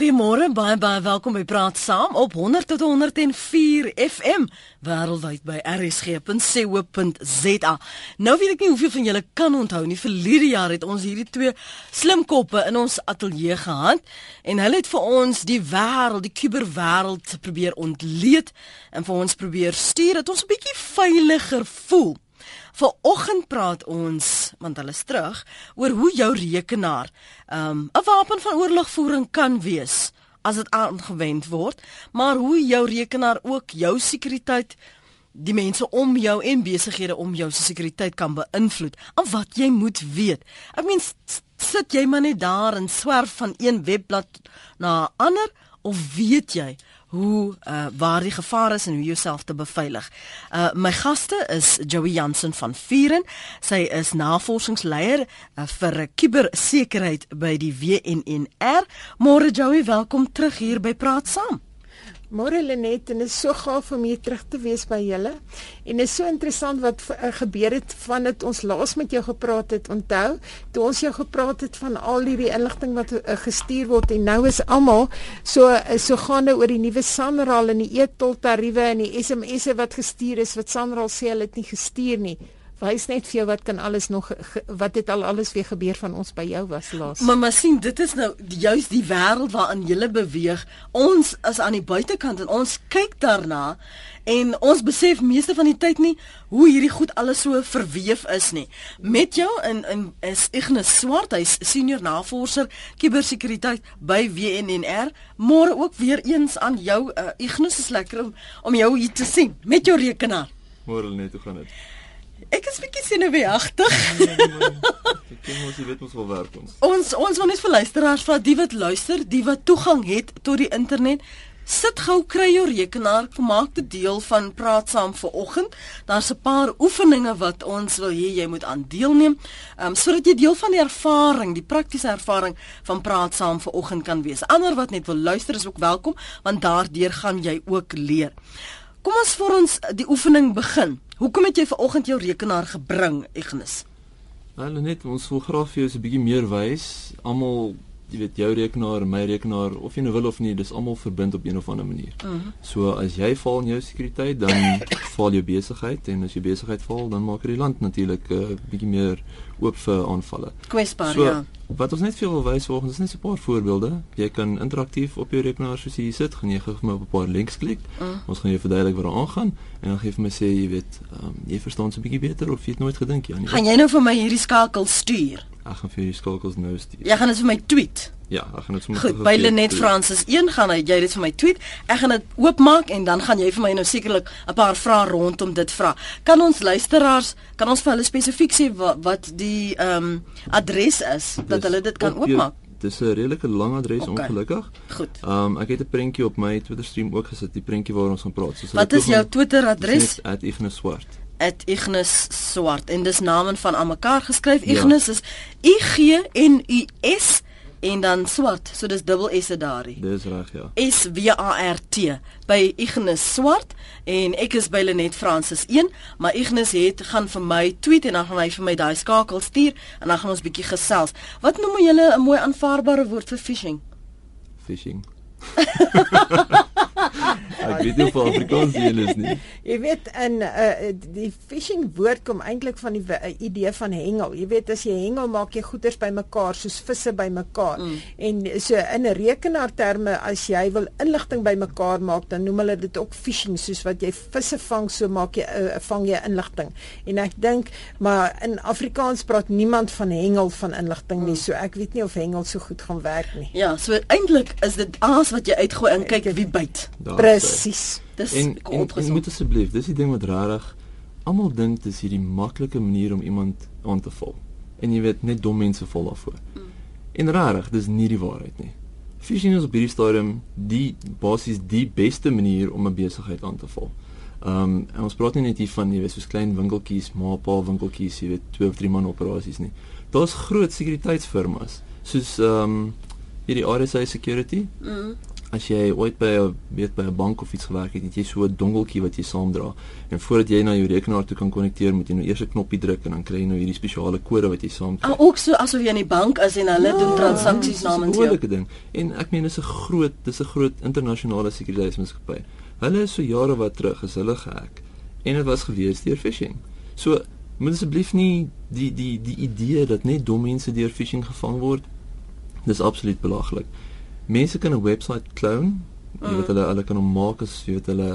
Goeiemôre, baie baie welkom by Praat Saam op 100 tot 104 FM wêreldwyd by rsg.co.za. Nou weet ek nie hoeveel van julle kan onthou nie. Verlede jaar het ons hierdie twee slimkoppe in ons ateljee gehad en hulle het vir ons die wêreld, die kuberwêreld probeer ontleed en vir ons probeer stuur dat ons 'n bietjie veiliger voel. Vanoggend praat ons, want hulle is terug, oor hoe jou rekenaar um, 'n um, wapen van oorlogvoering kan wees as dit aangewend word, maar hoe jou rekenaar ook jou sekuriteit die mense om jou en besighede om jou se sekuriteit kan beïnvloed. En wat jy moet weet. Ek meen sit jy maar net daar en swerf van een webblad na 'n ander of weet jy hoe uh, waar die gevaar is en hoe jouself te beveilig. Uh my gaste is Joey Jansen van Vieren. Sy is navorsingsleier uh, vir kubersekerheid by die WNNR. Môre Joey, welkom terug hier by Praat Saam. Môre Lenet en is so gaaf om hier terug te wees by julle. En is so interessant wat uh, gebeur het van dit ons laas met jou gepraat het. Onthou, toe ons jou gepraat het van al hierdie inligting wat uh, gestuur word en nou is almal so uh, so gaande oor die nuwe Sanral en die e-tol tariewe en die SMS'e wat gestuur is wat Sanral sê hulle het nie gestuur nie wys net vir jou wat kan alles nog wat het al alles weer gebeur van ons by jou was laas. Mamma sien dit is nou juis die wêreld waarin jy beweeg. Ons is aan die buitekant en ons kyk daarna en ons besef meeste van die tyd nie hoe hierdie goed alles so verweef is nie. Met jou in in is Ignas Swart, hy's senior navorser kubersekuriteit by WNNR. Môre ook weer eens aan jou uh, Ignas is lekker om, om jou hier te sien met jou rekenaar. Môre net hoe gaan dit? Ek is bietjie senuweeagtig. Ek moet jy weet ons wil werk ons. Ons ons wil net vir luisteraars vra die wat luister, die wat toegang het tot die internet. Sit gou kry jou rekenaar, maak dit deel van praat saam vir oggend. Daar's 'n paar oefeninge wat ons wil hê jy moet aan deelneem, um, sodat jy deel van die ervaring, die praktiese ervaring van praat saam vir oggend kan wees. Ander wat net wil luister is ook welkom, want daardeur gaan jy ook leer. Kom ons vir ons die oefening begin. Hoekom het jy ver oggend jou rekenaar gebring, Ignis? Wel net ons wil graag vir jou 'n bietjie meer wys. Almal, jy weet jou rekenaar en my rekenaar of jy nou wil of nie, dis almal verbind op een of ander manier. Uh mhm. -huh. So as jy val in jou sekuriteit, dan val jou besigheid en as jou besigheid val, dan maak dit die land natuurlik 'n uh, bietjie meer oop vir aanvalle. Kwesbaar, so, ja. Wat ons net veel wil wys vanoggend is net 'n paar voorbeelde. Jy kan interaktief op jou rekenaar soos jy sit, gaan jy gou vir my op 'n paar links klik. Mm. Ons gaan jou verduidelik wat daar aangaan en dan gee vir my sê jy weet, um, jy verstaan so 'n bietjie beter of jy het nooit gedink aan nie. Gaan jy nou vir my hierdie skakel stuur? Ek gaan vir jou skakels nou stuur. Jy gaan dit vir my tweet. Ja, ek gaan dit sommer Goed, by Lenet Francis 1 gaan hy jy dit vir my tweet. Ek gaan dit oopmaak en dan gaan jy vir my nou sekerlik 'n paar vrae rondom dit vra. Kan ons luisteraars, kan ons vir hulle spesifiek sê wat, wat die ehm um, adres is dat hulle dit kan oopmaak. Dis 'n redelike lang adres okay. ongelukkig. Goed. Ehm um, ek het 'n prentjie op my Twitter stream ook gesit, die prentjie waar ons gaan praat. So Wat is jou Twitter adres? @ignusswart. @ignusswart. En dis name van almekaar geskryf. Ja. Ignus is I G N U S en dan swart, so dis dubbel S daarin. Dis reg, ja. S W A R T by Ignis Swart en ek is by Lenet Francis 1, maar Ignis het gaan vir my tweet en dan gaan hy vir my daai skakel stuur en dan gaan ons bietjie gesels. Wat noem julle 'n mooi aanvaarbare woord vir phishing? Phishing. Ek weet nie of Afrikaans hier is nie. Jy weet in uh, die phishing woord kom eintlik van die uh, idee van hengel. Jy weet as jy hengel maak jy goeders bymekaar soos visse bymekaar. Mm. En so in rekenaarterme as jy wil inligting bymekaar maak dan noem hulle dit ook phishing soos wat jy visse vang so maak jy uh, vang jy inligting. En ek dink maar in Afrikaans praat niemand van hengel van inligting nie. Mm. So ek weet nie of hengel so goed gaan werk nie. Ja, so eintlik is dit aas wat jy uitgooi en kyk wie byt. Presies. Dis en, en, en moet asseblief, dis die ding wat rarig almal dink dis hierdie maklike manier om iemand aan te val. En jy weet net dom mense val daarvoor. Mm. En rarig, dis nie die waarheid nie. Phishing is op hierdie stadium die basies die beste manier om 'n besigheid aan te val. Ehm um, en ons praat nie net hier van jy weet soos klein winkeltjies, maar 'n paar winkeltjies, jy weet twee of drie man operasies nie. Daar's groot sekuriteitsfirmas soos ehm um, hierdie RSA Security. Mm. As jy ooit by 'n weet by 'n bank of iets gewerk het, het jy so 'n dongeltjie wat jy saamdra. En voordat jy na jou rekenaar toe kan konnekteer, moet jy nou eers 'n knoppie druk en dan kry jy nou hierdie spesiale kode wat jy saam kry. Ah, ook so asof jy in die bank is en hulle ja, doen transaksies namens jou. Dis 'n ding. En ek meen dis 'n groot, dis 'n groot internasionale sekuriteitsmaatskappy. Hulle is so jare wat terug is hulle gehack en dit was gewees deur phishing. So moet asseblief nie die die die idee dat net dom mense deur phishing gevang word. Dis absoluut belaglik mense kan 'n webwerf clone. Jy weet mm. hulle hulle kan hom maak as jy weet hulle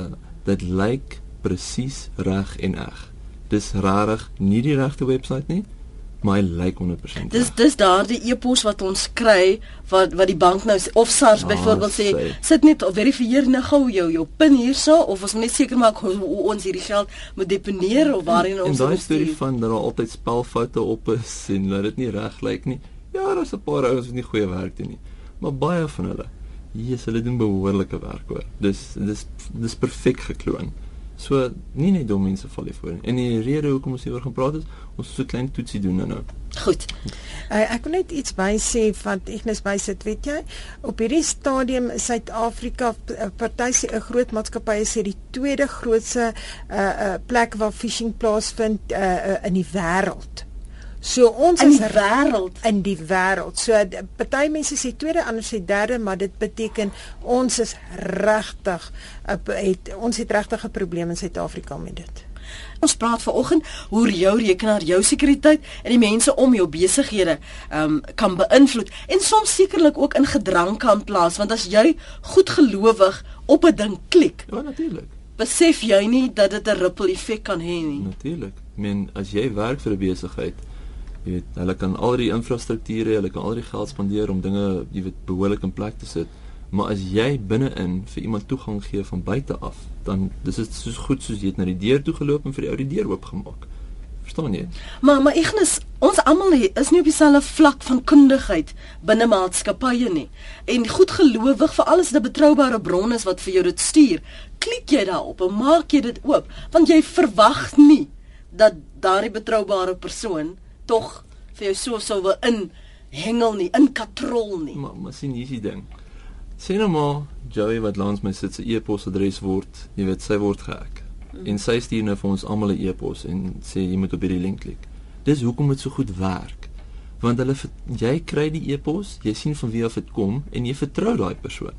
dit lyk presies reg en eg. Dis rarig, nie die regte webwerf nie, maar hy lyk 100%. Dis dis daardie e-pos wat ons kry wat wat die bank nou of SARS ah, byvoorbeeld sê, sit net of verifieer nou gou jou jou PIN hierso of ons moet net seker maak hoe, hoe ons hierdie geld moet deponeer of waarheen ons En daai storie van dat daar altyd spelfoute op is en dat dit nie reg lyk nie. Ja, daar's 'n paar ouens wat nie goeie werk doen nie maar baie van hulle Jesus, hulle doen behoorlike werk hoor. Dis dis dis perfek gekloon. So nie net dom mense val hier voor nie. En die rede hoekom ons hieroor gaan praat is ons so klein toetsie doen nou. Goed. Uh, ek wil net iets by sê van Ignis bysit, weet jy? Op hierdie stadium Suid-Afrika eh, party se 'n groot maatskappy sê die tweede grootste uh uh plek waar phishing plaasvind uh, uh in die wêreld. So ons in is wêreld in die wêreld. So party mense sê tweede, ander sê derde, maar dit beteken ons is regtig het ons het regtig 'n probleem in Suid-Afrika met dit. Ons praat vanoggend hoe jou rekenaar jou sekuriteit en die mense om jou besighede um, kan beïnvloed en soms sekerlik ook in gedrang kan plaas want as jy goedgelowig op 'n ding klik. Ja, natuurlik. Besef jy nie dat dit 'n ripple effek kan hê nie? Natuurlik. Men as jy werk vir 'n besigheid jy weet hulle kan al die infrastrukture, hulle kan al die geld spandeer om dinge jy weet behoorlik in plek te sit. Maar as jy binne-in vir iemand toegang gee van buite af, dan dis dit soos goed soos jy het na die deur toe geloop en vir die ou die deur oopgemaak. Verstaan jy? Maar maar Ignis, ons almal is nie op dieselfde vlak van kundigheid binne maatskappye nie. En goedgelowig vir alles 'n betroubare bron is wat vir jou dit stuur. Klik jy daarop en maak jy dit oop, want jy verwag nie dat daardie betroubare persoon tog vir jou so sou wil in hengel nie, in katrol nie. Maar maar sien hier is die ding. Sien nou maar Joey wat langs my sit se e-posadres word, jy weet sy word gehack. Mm. En sy stuur nou vir ons almal 'n e-pos en sê jy moet op hierdie link klik. Dis hoekom dit so goed werk. Want hulle jy kry die e-pos, jy sien van wie af dit kom en jy vertrou daai persoon.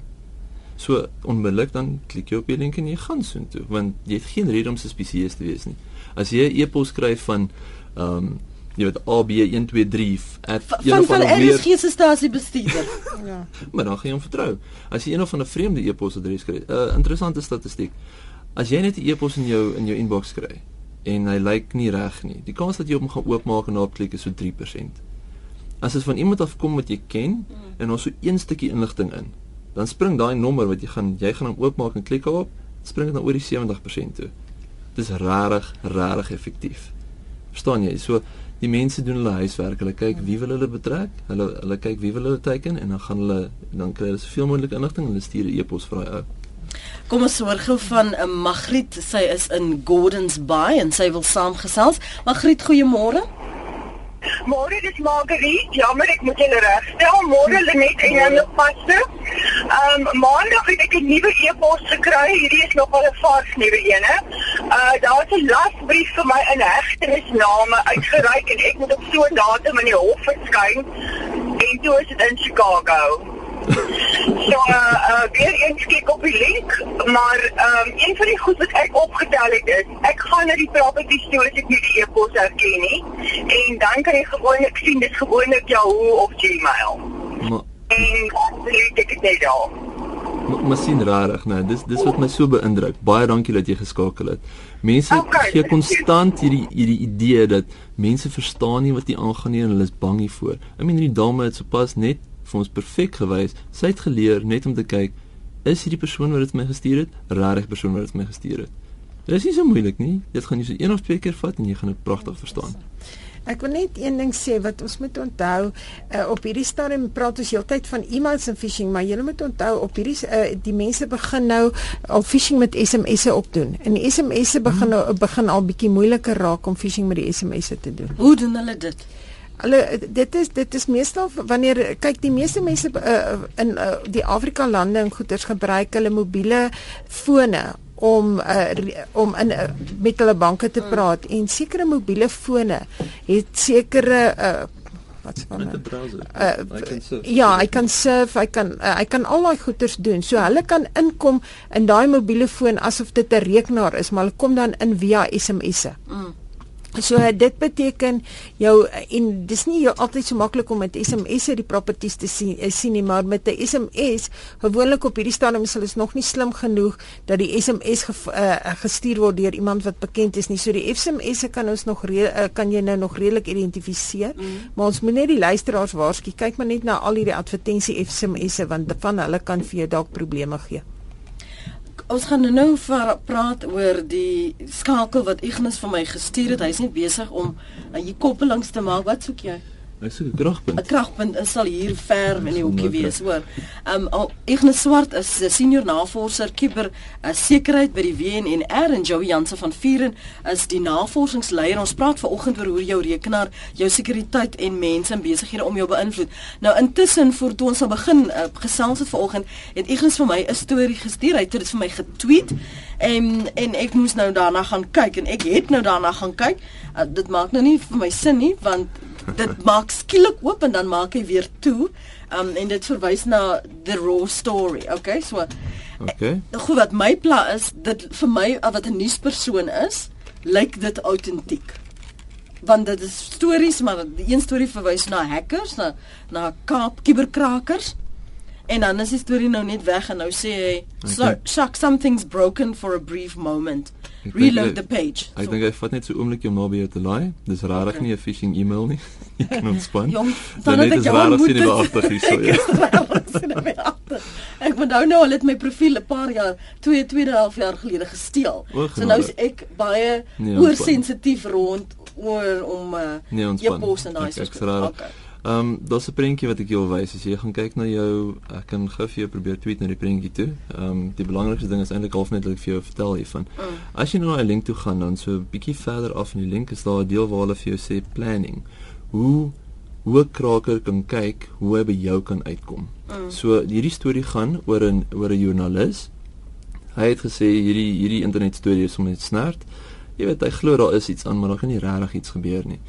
So onmiddellik dan klik jy op die link en jy gaan soontoe want jy het geen rede om suspisieus te wees nie. As jy 'n e-pos kry van ehm um, jy weet AB123 at van van RSG se stasie bestuurder. ja. Maar dan gaan jy hom vertrou. As jy een of 'n vreemde e-posadres kry, 'n uh, interessante statistiek. As jy net 'n e-pos in jou in jou inbox kry en hy lyk nie reg nie, die kans dat jy hom gaan oopmaak en daarop klik is so 3%. As dit van iemand af kom wat jy ken hmm. en ons so een stukkie inligting in, dan spring daai nommer wat jy gaan jy gaan hom oopmaak en klik op, spring dit na oor die 70% toe. Dis regtig regtig effektief. Verstaan jy? So die mense doen hulle huiswerk. Hulle kyk wie wil hulle betrek. Hulle hulle kyk wie wil hulle teken en dan gaan hulle dan kry hulle soveel moontlik inligting en hulle stuur 'n e-pos vir daai ou. Kom ons hoor gou van 'n uh, Magriet. Sy is in Gordons Bay en sy wil saamgesels. Magriet, goeiemôre. Môre dis Margriet. Jammer ek moet julle regstel. Môre Lenet en Janne paste. Ehm um, maandag het ek 'n nuwe e-pos gekry. Hierdie is nog 'n vars nuwe ene. Uh daar's 'n lasbrief vir my in hegtenisname uitgereik en ek moet op so 'n datum in die hof verskyn. En toe is dit in Chicago. So uh, uh weer eens kyk op die link, maar ehm um, een van die goed wat ek opgetel het is, ek gaan na die property store as ek nie die e-pos herken nie en dan kan jy gewoonlik sien dis gewoonlik Yahoo of Gmail. Maar en ek het dit al. Maar sien rarig, nee, dis dis wat my so beïndruk. Baie dankie dat jy geskakel het. Mense okay, gee konstant hierdie hierdie idee dat mense verstaan nie wat hier aangaan nie en hulle is bang hiervoor. I mean, die dame het sopas net vir ons perfek gewys. Sy het geleer net om te kyk, is hierdie persoon wat dit my gestuur het, regtig persoon wat dit my gestuur het. Dit is nie so moeilik nie. Dit gaan jy so een of twee keer vat en jy gaan dit pragtig verstaan. Ek wil net een ding sê wat ons moet onthou, uh, op hierdie stadium praat ons heeltyd van e-mails en phishing, maar jy moet onthou op hierdie uh, die mense begin nou al phishing met SMS'e opdoen. En SMS'e begin nou begin al bietjie moeiliker raak om phishing met die SMS'e te doen. Hoe doen hulle dit? Hulle dit is dit is meestal wanneer kyk die meeste mense uh, in uh, die Afrika lande en goeders gebruik hulle mobiele fone om uh, om in uh, met hulle banke te praat en sekere mobiele fone het sekere uh, wat se Met 'n browser. Uh, I can surf. ja, hy kan surf, hy kan uh, hy kan al daai goeders doen. So hulle kan inkom in daai mobiele foon asof dit 'n rekenaar is, maar hulle kom dan in via SMS'e. Mm. So dit beteken jou en dis nie jou altyd so maklik om met SMS'e die properties te sien eh, sien nie, maar met 'n SMS gewoonlik op hierdie stadium is hulle nog nie slim genoeg dat die SMS ge, uh, gestuur word deur iemand wat bekend is nie. So die SMS'e kan ons nog re, uh, kan jy nou nog redelik identifiseer, mm. maar ons moet net die luisteraars waarsku. Kyk maar net na al hierdie advertensie SMS'e want van hulle kan vir jou dalk probleme gee. Ons gaan nou praat oor die skakel wat Ignis vir my gestuur het. Hy's net besig om uh, hier koppelings te maak. Wat soek jy? Soek 'n kragpunt. 'n Kragpunt is sal hier ver in die hoekie wees, hoor. Um al Ignis Swart is 'n senior navorser kiber uh, sekerheid by die WNR en Joey Jansen van Vuren is die navorsingsleier. Ons praat vanoggend oor hoe jou rekenaar jou sekuriteit en mense en besighede om jou beïnvloed. Nou intussen voor toe ons sal begin uh, gesels het vanoggend, het Ignis vir my 'n storie gestuur. Hy het dit vir my getweet en en ek moes nou daarna gaan kyk en ek het nou daarna gaan kyk. Uh, dit maak nou nie vir my sin nie want dit maak skielik oop en dan maak hy weer toe. Um en dit verwys na the raw story. Okay, so Okay. goed wat my pla is, dit vir my uh, wat 'n nuuspersoon is, lyk dit autentiek. Want dit is stories, maar die een storie verwys na hackers, na na Kaap kiberkrakers. En dan is die storie nou net weg en nou sê hy, so, Okay. "Shock something's broken for a brief moment." Ek Reload hy- the page. Ek dink hy vat net so 'n oombliekie om naby jou te laai. Dis rarig Okay. nie 'n phishing e-mail nie. Jy kan ontspan. Jong, Dan net is rarig sien die beagtig hier so ja. Ek onthou nou al het my profiel 'n paar jaar, 2 2.5 jaar gelede gesteel. O, So nou is ek baie Nee, oorsensitief rond oor om uh, Nee, e-pos en daai Ek- soort rarig. Okay. Ehm um, daar's 'n prentjie wat ek jou wil wys. As jy gaan kyk na jou ek kan gou vir jou probeer tweet na die prentjie toe. Ehm um, die belangrikste ding is eintlik half net dat ek vir jou vertel hiervan. Mm. As jy nou na 'n link toe gaan dan so 'n bietjie verder af in die link is daar 'n deel waar hulle vir jou sê planning. Hoe hoe 'n kraker kan kyk hoe hy by jou kan uitkom. Mm. So hierdie storie gaan oor 'n oor 'n joernalis. Hy het gesê hierdie hierdie internet storie is om net snert. Jy weet hy glo daar is iets aan, maar daar kan nie regtig iets gebeur nie.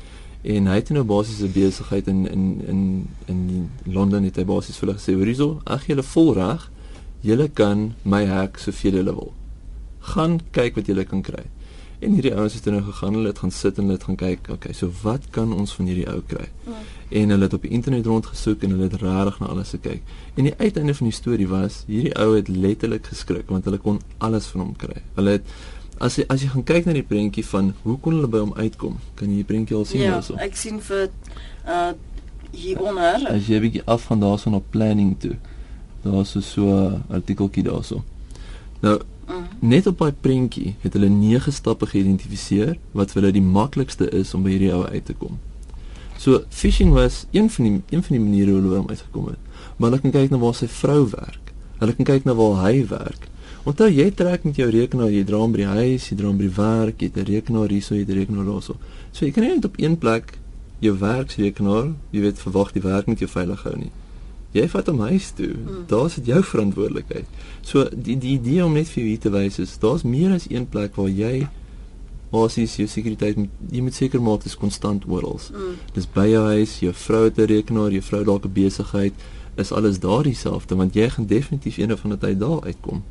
En hy het nou basies 'n besigheid in in in in Londen het hy basies vir hulle gesê, "Hierso, ag julle vol reg. Julle kan my hack soveel julle wil. Gaan kyk wat julle kan kry." En hierdie ouens het nou gegaan, hulle het gaan sit en hulle het gaan kyk, okay, so wat kan ons van hierdie ou kry? En hulle het op die internet rondgesoek en hulle het regtig na alles gekyk. En die uiteinde van die storie was, hierdie ou het letterlik geskrik want hulle kon alles van hom kry. Hulle het as jy as jy gaan kyk na die prentjie van hoe kon hulle by hom uitkom, kan jy die prentjie al sien Ja, daarso. ek sien vir uh hieronder. As jy 'n bietjie afgaan daarso na planning toe. Daar's so so 'n artikeltjie daarso. Nou Mm. net op daai prentjie het hulle 9 stappe geïdentifiseer wat vir hulle die maklikste is om by hierdie ou uit te kom. So phishing was een van die een van die maniere hoe hulle by hom uitgekom het. Maar hulle kan kyk na waar sy vrou werk. Hulle kan kyk na waar hy werk. Onthou jy trek met jou rekenaar, jy dra hom by die huis, jy dra hom by die werk, jy het 'n rekenaar hierso, jy het 'n rekenaar daarso. So jy kan nie net op een plek jou werksrekenaar, jy weet verwag die werk moet jou veilig hou nie. Jy vat hom huis toe. Hmm. Daar's dit jou verantwoordelikheid. So die die idee om net vir jou hier te wys is, daar's meer as een plek waar jy basies jou sekuriteit moet jy moet seker maak dit is konstant oral. Mm. Dis by jou huis, jou vrou het 'n rekenaar, jou vrou dalk 'n besigheid, is alles daar dieselfde want jy gaan definitief eendag van die tyd daar uitkom.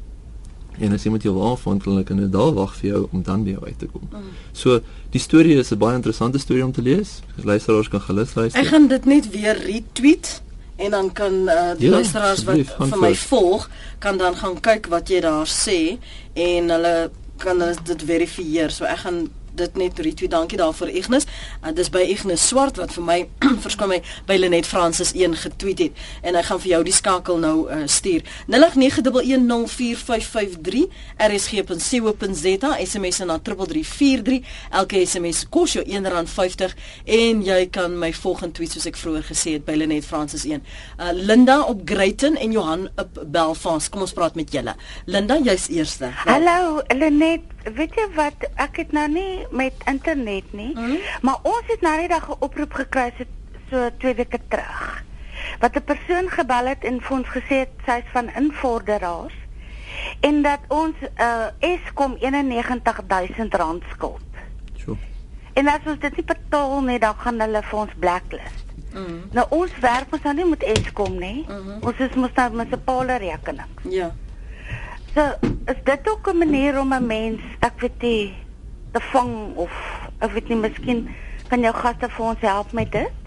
En as iemand jou wil aanvang, kan hulle kan daar wag vir jou om dan by jou uit te kom. Mm. So die storie is 'n baie interessante storie om te lees. Luisteraars kan gerus luister. Ek gaan dit net weer retweet en dan kan uh, die Ja, luisteraars wat gaan vir my volg kan dan gaan kyk wat jy daar sê en hulle kan hulle dit verifieer. So ek gaan dit net retweet. Dankie daarvoor Ignis. Uh, dis by Ignis Swart wat vir my verskoon my by Lenet Francis 1 getweet het en hy gaan vir jou die skakel nou uh, stuur. 0891104553 rsg.co.za SMS na 3343. Elke SMS kos jou R1.50 en jy kan my volgende tweet soos ek vroeër gesê het by Lenet Francis 1. Uh, Linda op Greyton en Johan op Belfast. Kom ons praat met julle. Linda, jy's eerste. Hallo, Lenet, weet jy wat? Ek het nou nie met internet nie, Mhm. maar ons het nou dag 'n oproep gekry so so 2 weke terug. Wat 'n persoon gebel het en vir ons gesê het sy's van invorderaars en dat ons uh Eskom 91000 rand skuld. Sjoe. En as ons dit nie betaal nie, dan gaan hulle vir ons blacklist. Mm. Nou ons werk ons nou nie met Eskom nie. Mm -hmm. Ons is mos nou met 'n paal rekening. Ja. So is dit ook 'n manier om 'n mens, ek weet nie, te vang of ek weet nie, miskien kan jou gaste vir ons help met dit?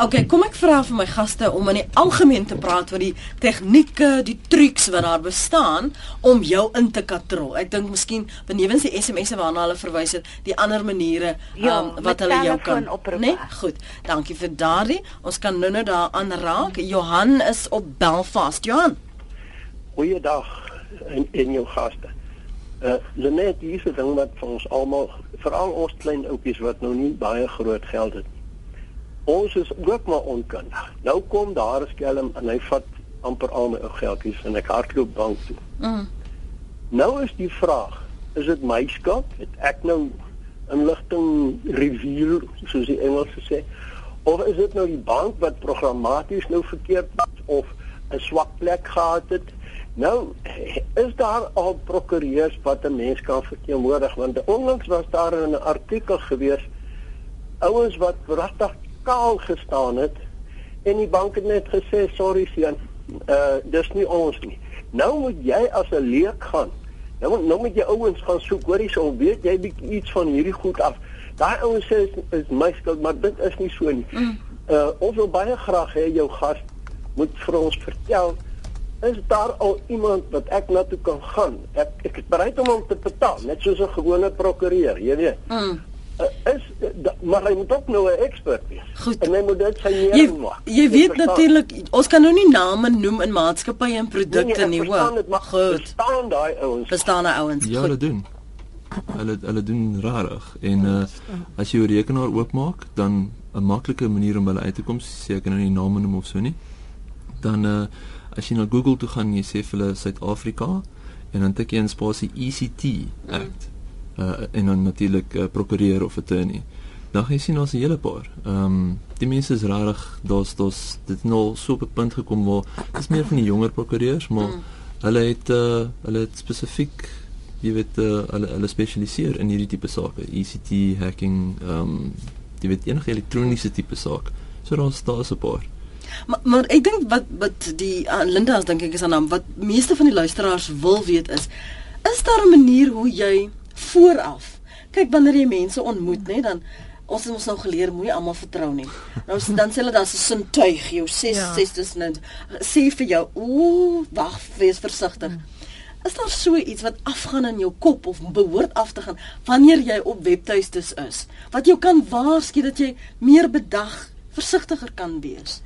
OK, kom ek vra vir my gaste om in die algemeen te praat oor die tegnieke, die trucs wat daar bestaan om jou in te katrol. Ek dink miskien benewens die SMS'e waarna hulle verwys het, die ander maniere Ja, um, wat met hulle jou kan. telefoonoproepe. Nee, goed. Dankie vir daardie. Ons kan nou-nou daar aanraak. Johan is op Belfast. Johan. Goeiedag en en jou gaste. Uh Lenet hier is 'n ding wat vir ons almal, veral ons klein oupies wat nou nie baie groot geld het nie. Ons is ook maar onkundig. Nou kom daar 'n skelm en hy vat amper al my ou geldjies en ek hardloop bank toe. Mm. Nou is die vraag, is dit my skuld? Het ek nou inligting reveal soos die Engelse sê? Of is dit nou die bank wat programmaties nou verkeerd was of 'n swak plek gehad het? Nou is daar al prokureurs wat 'n mens kan verteenwoordig want onlangs was daar 'n artikel gewees ouens wat regtig kaal gestaan het en die bank het net gesê sorry seun uh dis nie ons nie. Nou moet jy as 'n leek gaan. Nou moet nou moet jy ouens gaan soek hoorie so weet jy bietjie iets van hierdie goed af. Daai ouens sê is, is my skuld maar dit is nie so nie. Mm. Uh ons wil baie graag hê jou gas moet vir ons vertel is daar al iemand wat ek na toe kan gaan? Ek ek is bereid om hom te betaal, net soos 'n gewone prokureur, jy weet. Mm. Uh, is da, maar hy moet ook nou 'n ekspert wees. Goed. En hy moet dit sy Jy neer maak. jy weet natuurlik ons kan nou nie name noem in maatskappye en produkte nie, hoor. hoor. Maar Goed. Verstaan daai ouens. Bestaan nou ouens. Ja, Goed. hulle doen. Hulle hulle doen rarig en uh as jy jou rekenaar oopmaak, dan 'n maklike manier om hulle uit te kom, sê ek nou nie name noem of so nie. Dan uh as jy na Google toe gaan, jy sê vir hulle Suid-Afrika en dan tik jy in spasie ECT Act. Uh en dan natuurlik uh, prokureur of attorney. Dan gaan jy sien daar's 'n hele paar. Ehm um, die mense is rarig, daar's daar's dit nou so op 'n punt gekom waar dis meer van die jonger prokureurs, maar mm. hulle het uh hulle het spesifiek jy weet uh, hulle hulle spesialiseer in hierdie tipe sake, ECT hacking, ehm um, jy weet enige elektroniese tipe saak. So daar's daar's 'n paar. Maar maar ek dink wat wat die uh, Linda as dink ek is aan naam wat meeste van die luisteraars wil weet is is daar 'n manier hoe jy vooraf kyk wanneer jy mense ontmoet nê dan ons het ons nou geleer moenie almal vertrou nie. Nou dan sê hulle daar's 'n sintuig jou ses Ja. ses tussen sê vir jou ooh wag wees versigtig. Is daar so iets wat afgaan in jou kop of behoort af te gaan wanneer jy op webtuistes is wat jou kan waarsku dat jy meer bedag versigtiger kan wees?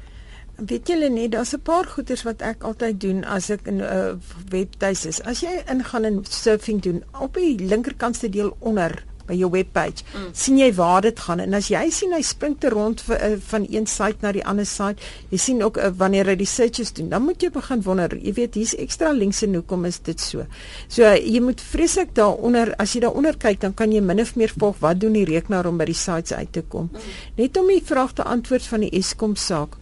Weet julle net, daar's 'n paar goeders wat ek altyd doen as ek in 'n uh, webtuis is. As jy ingaan en surfing doen, op die linkerkantste deel onder by jou webpage, mm. sien jy waar dit gaan en as jy sien hy spring te rond vir, uh, van een site na die ander site, jy sien ook uh, wanneer hy die searches doen, dan moet jy begin wonder, jy weet hier's ekstra links en hoekom is dit so. So uh, jy moet vreeslik daaronder, as jy daaronder kyk, dan kan jy min of meer volg wat doen die rekenaar om by die sites uit te kom. Mm. Net om die vraag te antwoord van die Eskom saak.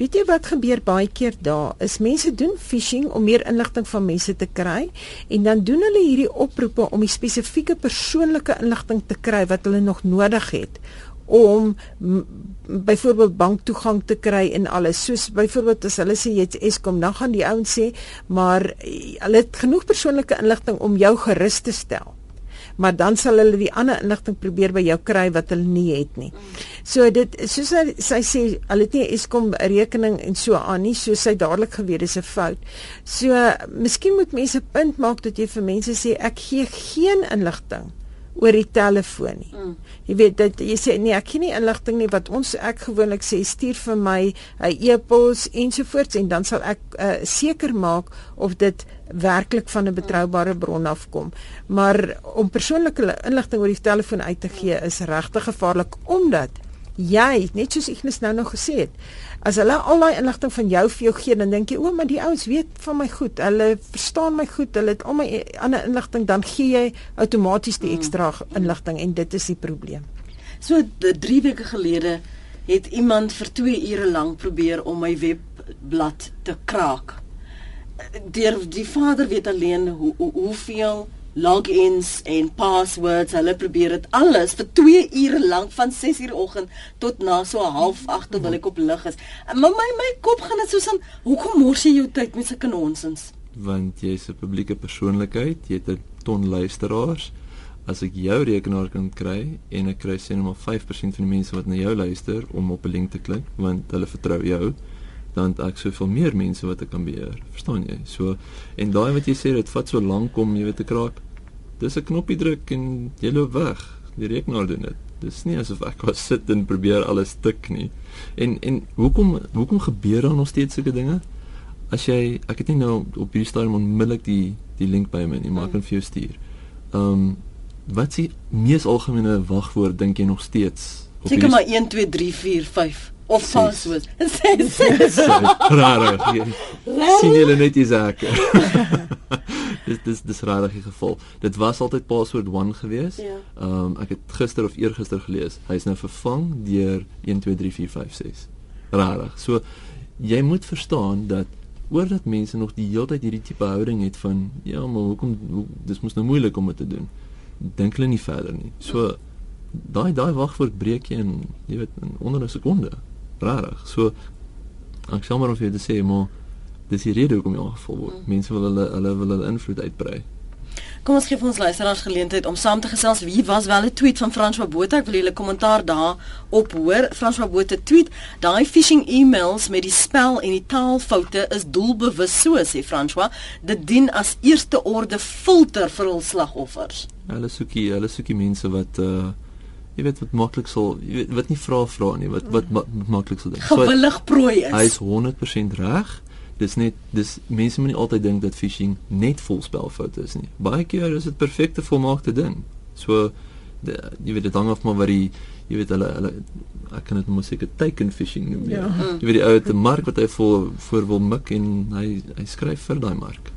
Weet jy wat gebeur baie keer daar? Is mense doen phishing om meer inligting van mense te kry en dan doen hulle hierdie oproepe om die spesifieke persoonlike inligting te kry wat hulle nog nodig het om byvoorbeeld banktoegang te kry en alles. Soos byvoorbeeld as hulle sê jy's Eskom, dan gaan die ouens sê, maar eh, hulle het genoeg persoonlike inligting om jou gerus te stel maar dan sal hulle die ander inligting probeer by jou kry wat hulle nie het nie. So dit soos hy, sy sê, hulle het nie Eskom rekening en so aan nie, so sy dadelik geweet dis 'n fout. So miskien moet mense punt maak dat jy vir mense sê ek gee geen inligting oor die telefoon nie. Mm. Jy weet dat jy sê nee, ek gee nie inligting nie wat ons ek gewoonlik sê stuur vir my 'n e-pos ensovoorts en dan sal ek uh, seker maak of dit werklik van 'n betroubare bron afkom. Maar om persoonlike inligting oor die telefoon uit te gee is regtig gevaarlik omdat jy, net soos Ignis nou nog gesê het, as hulle al daai inligting van jou vir jou gee, dan dink jy, o, maar die ouens weet van my goed. Hulle verstaan my goed. Hulle het al my ander inligting, dan gee jy outomaties die ekstra inligting en dit is die probleem. So 3 weke gelede het iemand vir 2 ure lank probeer om my webblad te kraak. Deur die vader weet alleen hoe hoe hoeveel logins en passwords. Hulle probeer dit alles vir 2 ure lank van 6 uur oggend tot na so 0.30 terwyl ek op lig is. Maar my my kop gaan dit soos aan hoekom mors jy jou tyd met sulke nonsens? Want jy's 'n publieke persoonlikheid, jy het 'n ton luisteraars. As ek jou rekenaar kan kry en ek kry sê net maar 5% van die mense wat na jou luister om op 'n link te klik want hulle vertrou jou dan ek soveel meer mense wat ek kan beheer. Verstaan jy? So en daai wat jy sê dit vat so lank om jy weet te kraak. Dis 'n knoppie druk en jy loop weg. Die rekenaar doen dit. Dis nie asof ek was sit en probeer alles tik nie. En en hoekom hoekom gebeur daar nog steeds sulke dinge? As jy ek het nie nou op hierdie stadium onmiddellik die die link by my nie, maar ek kan vir jou stuur. Ehm um, wat is die mees algemene wagwoord dink jy nog steeds? Seker maar 1 2 3 4 5 of password. Sê Rare. Sien julle net die saak. dis dis dis rare geval. Dit was altyd password 1 gewees. Ja. Um, ek het gister of eergister gelees. Hy's nou vervang deur 1 2 3 4 5 6. Rarig. So jy moet verstaan dat oordat mense nog die hele tyd hierdie tipe houding het van ja, maar hoekom hoe, dis mos nou moeilik om dit te doen. Dink hulle nie verder nie. So daai daai wagwoord breek jy in jy weet in onder 'n sekonde. Rarig. So ek sê maar of jy dit sê maar dis die rede hoekom jy aangeval word. Mense wil hulle hulle wil hulle invloed uitbrei. Kom ons gee vir ons luisteraars geleentheid om saam te gesels. Wie was wel 'n tweet van François Botha? Ek wil julle kommentaar daar op hoor. François Botha tweet: "Daai phishing e-mails met die spel en die taalfoute is doelbewus so," sê François. "Dit dien as eerste orde filter vir hul slagoffers." Hulle soekie, hulle soekie mense wat uh jy weet wat maklik sal jy weet wat nie vra vra nie, wat wat, wat, wat maklik sal dink. Gewillig prooi is. Hy is 100% reg dis net dis mense moet nie altyd dink dat phishing net vol spelfoute is nie. Baie keer is dit perfekte volmaakte ding. So de, jy weet dit hang af maar wat die jy weet hulle hulle ek kan dit mos seker teken phishing noem. Ja. Jy weet die ou te mark wat hy voor voor wil mik en hy hy skryf vir daai mark.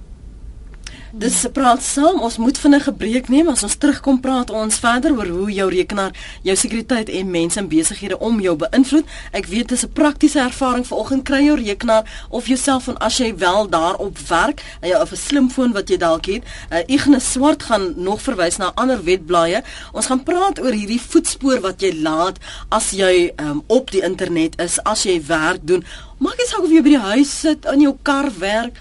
Dis praat saam. Ons moet vinnig 'n breek neem. As ons terugkom praat ons verder oor hoe jou rekenaar jou sekuriteit en mense en besighede om jou beïnvloed. Ek weet dis 'n praktiese ervaring vanoggend kry jou rekenaar of jouself van as jy wel daarop werk, jy 'n slimfoon wat jy dalk het. Uh, Ignas Swart gaan nog verwys na ander wetblaaie. Ons gaan praat oor hierdie voetspoor wat jy laat as jy um, op die internet is, as jy werk doen. Maak nie saak of jy by die huis sit, in jou kar werk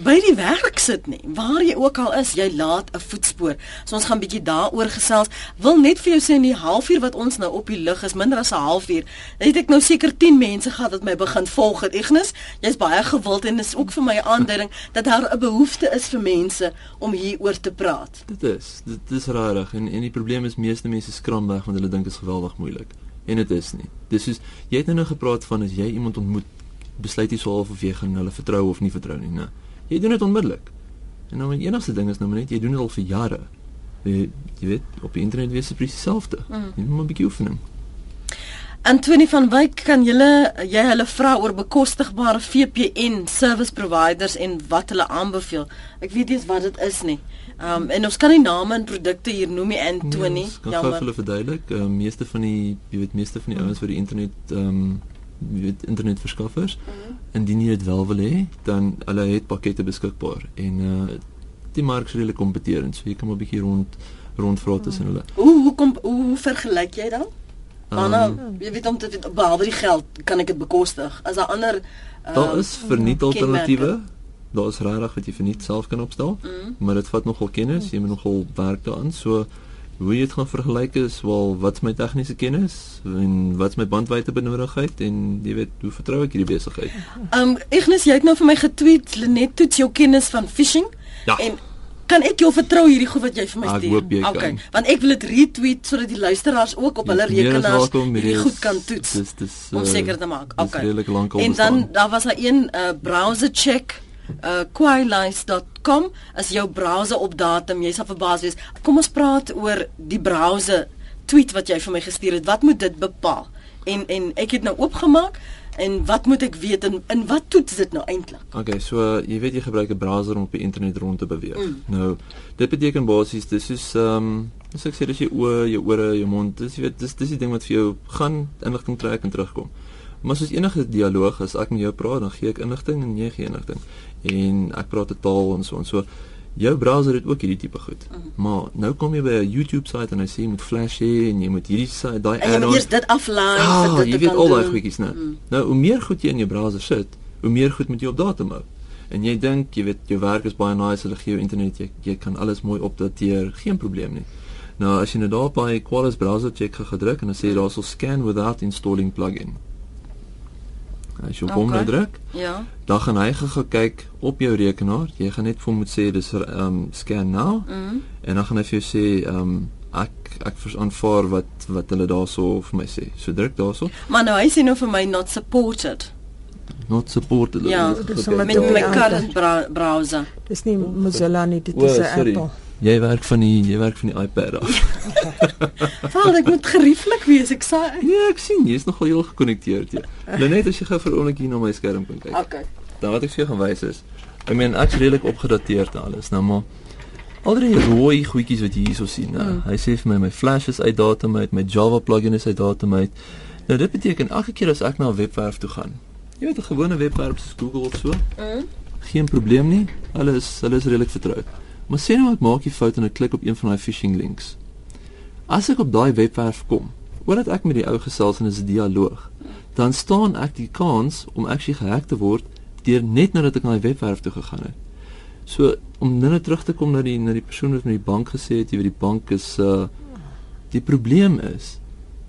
by die werk sit nie. Waar jy ook al is, jy laat 'n voetspoor. So ons gaan bietjie daaroor gesels. Wil net vir jou sê in die halfuur wat ons nou op die lug is, minder as 'n halfuur, het ek nou seker 10 mense gehad wat my begin volg het. Ignis, jy's baie gewild en is ook vir my 'n aanduiding dat daar 'n behoefte is vir mense om hieroor te praat. Dit is, dit is rarig en en die probleem is meeste mense skram weg want hulle dink dit is geweldig moeilik. En dit is nie. Dis soos jy het nou, nou gepraat van as jy iemand ontmoet, besluit jy sou of jy gaan hulle vertrou of nie vertrou nie, né? Jy doen dit onmiddellik. En nou die enigste ding is nou net jy doen dit al vir jare. Jy, jy weet op die internet wees dit presies dieselfde. Mm. Jy moet 'n bietjie oefening. Antonie van Wyk, kan julle jy hulle vra oor bekostigbare VPN service providers en wat hulle aanbeveel? Ek weet nie wat dit is nie. Um en ons kan nie name en produkte hier noem nie Antonie. Ja, kan vir hulle verduidelik. Uh, meeste van die jy weet meeste van die ouens wat die internet um weet internetverskaffers. Mm -hmm. Indien jy dit wel wil hê, dan hulle het pakkette beskikbaar en uh die mark is redelik kompeterend, so jy kan maar 'n bietjie rond rondvra tussen hulle. Hoe hoe kom hoe, hoe vergelyk jy dan? Dan um, jy weet om te behalwe die geld kan ek dit bekostig. As daar ander uh, Daar is verniet alternatiewe. Daar is regtig wat jy verniet self kan opstel, mm -hmm. maar dit vat nogal kennis, jy moet nogal werk daaraan. So hoe jy dit gaan vergelyk is wel wat my tegniese kennis en wat my bandwydte benodigheid en jy weet hoe vertrou ek hierdie besigheid. Um Ignis jy het nou vir my getweet Lenet toets jou kennis van phishing ja. en kan ek jou vertrou hierdie goed wat jy vir my stuur? Ek hoop jy okay. kan. Want ek wil dit retweet sodat die luisteraars ook op hulle rekenaars hierdie goed kan toets. Dis dis om seker te maak. Okay. En dan daar was daar een uh, browser check uh quailice.com as jou browser op datum, jy sal verbaas wees. Kom ons praat oor die browser tweet wat jy vir my gestuur het. Wat moet dit bepaal? En en ek het nou oopgemaak En wat moet ek weet en in wat toets dit nou eintlik? Okay, so uh, jy weet jy gebruik 'n browser om op die internet rond te beweeg. Mm. Nou, dit beteken basies dis soos ehm um, dis ek sê dis jou oë, jou ore, jou mond. Dis jy weet dis dis die ding wat vir jou gaan inligting trek en terugkom. Maar soos enige dialoog as ek met jou praat, dan gee ek inligting en jy gee inligting. En ek praat 'n taal en so en so. Jou browser het ook hierdie tipe goed. Mm. Maar nou kom jy by 'n YouTube site en hy sê jy moet Flash hê en jy moet hierdie site daai En jy moet eers dit aflaai ah, vir dit jy te weet kan al daai doen. goedjies nou. Mm. Nou hoe meer goed jy in jou browser sit, hoe meer goed moet jy op datum hou. En jy dink, jy weet, jou werk is baie nice, hulle gee jou internet, jy, jy kan alles mooi opdateer, geen probleem nie. Nou as jy nou daar by Qualys browser check gedruk en dan sê jy daar sal scan without installing plugin. As jy op hom Okay. nou druk, Ja. dan gaan hy gaan kyk op jou rekenaar. Jy gaan net vir hom moet sê dis um, scan now Mm. en dan gaan hy vir jou sê ehm um, ek ek aanvaar wat wat hulle daarso vir my sê. So druk daarso. Maar nou hy sê nou vir my not supported. Not supported. Ja, dis Met my current browser. Dis nie Mozilla nie, dit is 'n. Apple. Jy werk van die jy werk van die iPad af. Val ek moet gerieflik wees. Ek sê nee, ek sien jy's nogal heel gekonnekteerd jy. Net as jy gou vir 'n oomblik hier na my skerm kan kyk. Okay. Dan wat ek vir jou gaan wys is, ek meen ek's redelik opgedateerd alles, nou maar al die rooi goedjies wat jy hierso sien, nou, Mm. hy sê vir my my Flash is uit datum uit, my Java plugin is uit datum uit. Nou dit beteken elke keer as ek na 'n webwerf toe gaan. Jy weet 'n gewone webwerf soos Google of so, Mm. geen probleem nie. Hulle is hulle is redelik vertroud. Maar sê nou ek maak die fout en ek klik op een van daai phishing links. As ek op daai webwerf kom, omdat ek met die ou gesels en is 'n dialoog, dan staan ek die kans om actually gehack te word deur net nadat ek na die webwerf toe gegaan het. So om nou net terug te kom na die na die persoon wat met die bank gesê het, jy weet die bank is uh die probleem is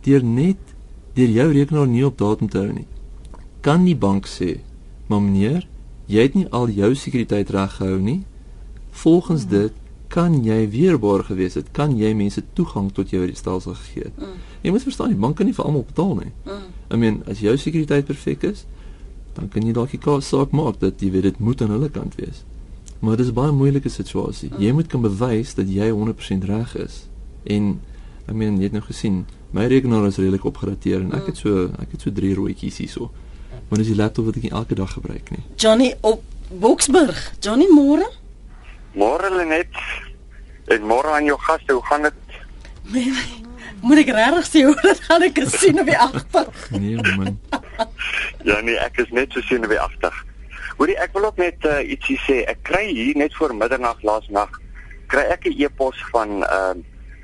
deur net deur jou rekenaar nie op datum te hou nie. Kan die bank sê, "Maar meneer, jy het nie al jou sekuriteit reg gehou nie. Volgens dit kan jy weerbaar gewees het, kan jy mense toegang tot jou stelsel gegee het. Mm. Jy moet verstaan, die bank kan nie vir almal betaal nie. Mm. I mean, as jou sekuriteit perfek is, dan kan jy dalk die kaas saak maak dat jy weet dit moet aan hulle kant wees. Maar dit is 'n baie moeilike situasie. Jy moet kan bewys dat jy 100% reg is. En I mean, jy het nou gesien, my rekenaar is redelik opgedateer en ek het so ek het so drie rooitjies hierso. Maar dis die laptop wat ek nie elke dag gebruik nie. Johnny op Boksburg. Johnny môre? Môre Lenet. En môre aan jou gaste, hoe gaan dit? Moet ek regtig sê hoe dit gaan ek is sien op die agter. Nee man. Ja nee, ek is net so senuweeagtig. Hoorie, ek wil ook net uh, ietsie sê. Ek kry hier net voor middernag laasnag kry ek 'n e-pos van 'n uh,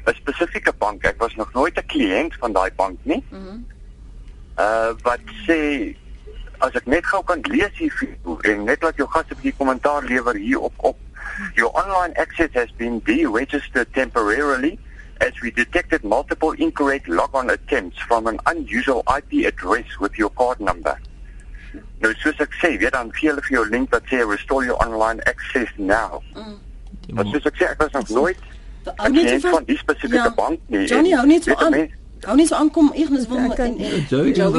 'n spesifieke bank. Ek was nog nooit 'n kliënt van daai bank nie. Mhm. Uh wat sê as ek net gou kan lees hier en net laat jou gaste 'n bietjie kommentaar lewer hier op op Your online access has been deregistered temporarily as we detected multiple incorrect logon attempts from an unusual IP address with your card number. Nou soos ek sê, weet dan gee hulle vir jou link wat sê restore your online access now. Maar soos ek sê, ek was nog nooit Hou 'n net kliënt so van die spesifieke Ja. bank nie. Johnny, hou net so aan. Hou nie so aankom Ignis wil Ek kan-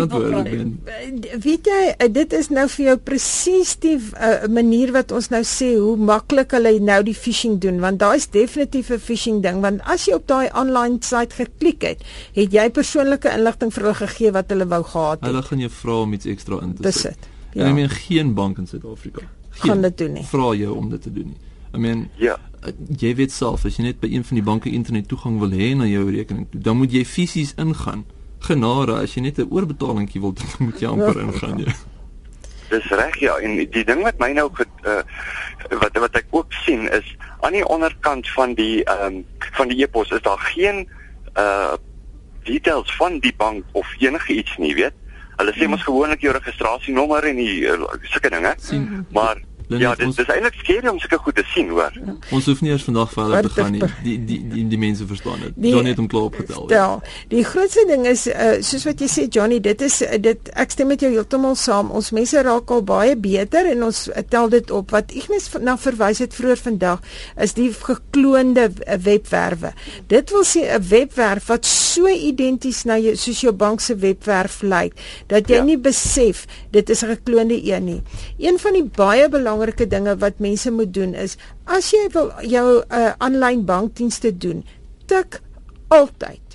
antwoord. meen, Eh, Weet jy, eh, dit is nou vir jou presies die uh, manier wat ons nou sê hoe maklik hulle nou die phishing doen want daar is definitief 'n phishing ding want as jy op daai online site geklik het, het jy persoonlike inligting vir hulle gegee wat hulle wou gehad Hulle het. gaan jou vra om iets ekstra in te Dis sit. dit. Ja. En ek meen geen bank in Suid-Afrika Gaan dit doen nie. Vra jou om dit te doen nie. I mean, Ja. jy weet self as jy net by een van die banke internet toegang wil hê na jou rekening, dan moet jy fisies ingaan. Genade, as jy net 'n oorbetalingkie wil doen, moet jy amper ingaan ja. Dis reg ja en die ding wat my nou uh, wat wat ek ook sien is aan die onderkant van die ehm um, van die e-pos is daar geen uh details van die bank of enige iets nie, weet. Hulle sê mos gewoonlik jou registrasienommer en die uh, sulke dinge. sien. Maar Lenny, ja, dit ons- dis eintlik skerry om sulke goed te sien, hoor. Ons hoef nie eers vandag verder te gaan nie. is- Die die die, die mense verstaan dit. Johnny het hom klaar opgetel. Ja. Ja, die grootste ding is uh, soos wat jy sê Johnny, dit is uh, dit ek stem met jou heeltemal saam. Ons mense raak al baie beter en ons uh, tel dit op. Wat Ignis na verwys het vroeër vandag is die gekloonde webwerwe. Dit wil sê 'n webwerf wat so identies na jou soos jou bank se webwerf lyk dat jy Ja. nie besef dit is 'n gekloonde een nie. Een van die baie belangrike dinge wat mense moet doen is as jy wil jou uh, aanlyn bankdienste doen, tik altyd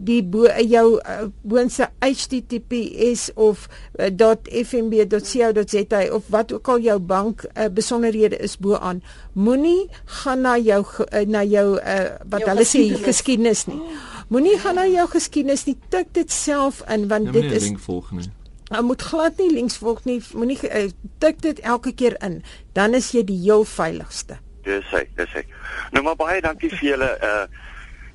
die bo jou uh, boonse https of uh, .fnb.co.za of wat ook al jou bank uh, besonderhede is bo-aan. Moenie gaan na jou uh, na jou uh, wat jou hulle sê geskiedenis nie. Moenie gaan na jou geskiedenis nie. Tik dit self in want Ja, dit is link volg nie. Jy moet glad nie links volg nie. Moenie uh, tik dit elke keer in. Dan is jy die heel veiligste. Dis hy, dis hy. Nou maar baie dankie vir julle uh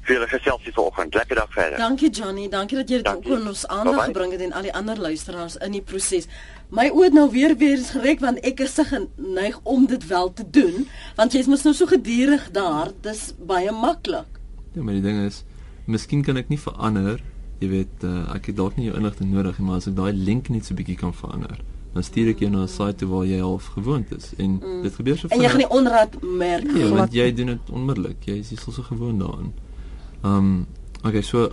vir julle geselsie vanoggend. Lekker dag verder. Dankie Johnny, dankie dat jy dit ook aan ons aandag gebring het en al die ander luisteraars in die proses. My oë het nou weer weer gereg want ek is se geneig om dit wel te doen, want jy's mos nou so gedurig daar, dis baie maklik. Ja, maar die ding is, miskien kan ek nie verander. Jy weet, uh, ek het dalk nie jou inligting nodig nie, maar as ek daai link net so bietjie kan verander, dan stuur ek jou na 'n site toe waar jy al gewoond is en mm. dit gebeur so En jy gaan nie onraad merk Ja, glad want jy doen dit onmiddellik. Jy is so gewoond daaraan. Ehm, um, okay, so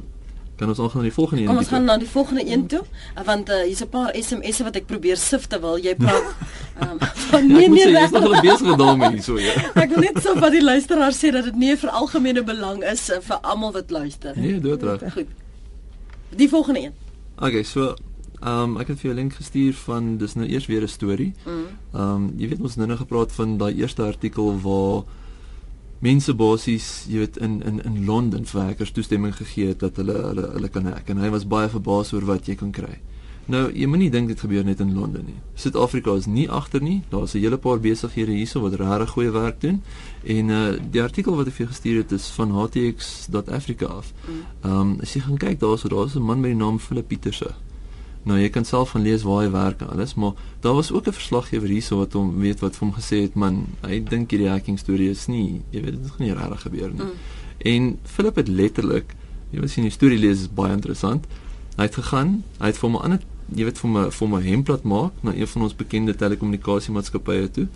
kan ons aangaan na die volgende een. Kom ons gaan na die volgende een toe, want uh, hier's 'n paar SMS'e wat ek probeer sif terwyl jy praat. Ehm van Ja, nee ek nee, sê, nee is nog wel besig daarmee hierso ja. Ek wil net so wat die luisteraar sê dat dit nie vir algemene belang is uh, vir almal wat luister. Nee, doodreg. Goed. Die volgende een. Okay, so ehm um, ek het vir jou 'n link gestuur van dis nou eers weer 'n storie. Ehm um, jy weet ons nou nog gepraat van daai eerste artikel waar mense basies, jy weet in in in Londen vir hackers toestemming gegee het dat hulle hulle hulle kan hack en hy was baie verbaas oor wat jy kan kry. Nou, jy moenie dink dit gebeur net in Londen nie. Suid-Afrika is nie agter nie. Daar's 'n hele paar besighede hierso wat regtig goeie werk doen. En uh die artikel wat ek vir gestuur het is van htx.africa af. Ehm um, as jy gaan kyk daarso, daar's 'n man met die naam Philip Pieterse. Nou jy kan self gaan lees waar hy werk en alles, maar daar was ook 'n verslaggewer hierso wat hom weet wat vir hom gesê het, man, hy dink hierdie hacking storie is nie, jy weet dit gaan nie regtig gebeur nie. Mm. En Philip het letterlik, jy weet sien die storie lees is baie interessant. Hy het gegaan, hy het vir hom 'n ander jy weet vir my vir my hemplat maak na een van ons bekende telekommunikasiemaatskappye toe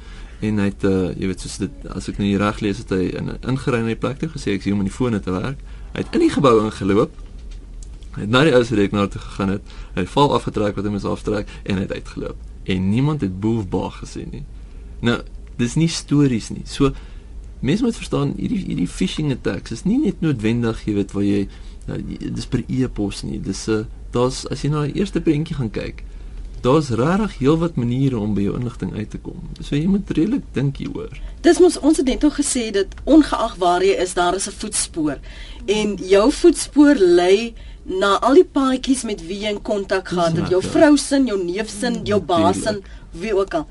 en hy het uh, jy weet soos dit as ek nou hier reg lees het hy in ingery na die plek toe gesê ek sien hom aan die fone te werk. Hy het in die gebou ingeloop. Hy het na die ou se rekenaar toe gegaan het. Hy het val afgetrek wat hy moes aftrek en hy het uitgeloop. En niemand het boefbaar gesien nie. Nou, dis nie stories nie. So mense moet verstaan hierdie hierdie phishing attacks is nie net noodwendig jy weet waar jy uh, dis per e-pos nie. Dis 'n uh, daar's as jy na die eerste prentjie gaan kyk, daar's regtig heelwat maniere om by jou inligting uit te kom. So jy moet redelik dink hieroor. Dis mos ons het net nog gesê dat ongeag waar jy is, daar is 'n voetspoor. En jou voetspoor lei na al die paadjies met wie jy in kontak gehad het, jou Ja. vrou se, jou neef se, jou baas se, wie ook al.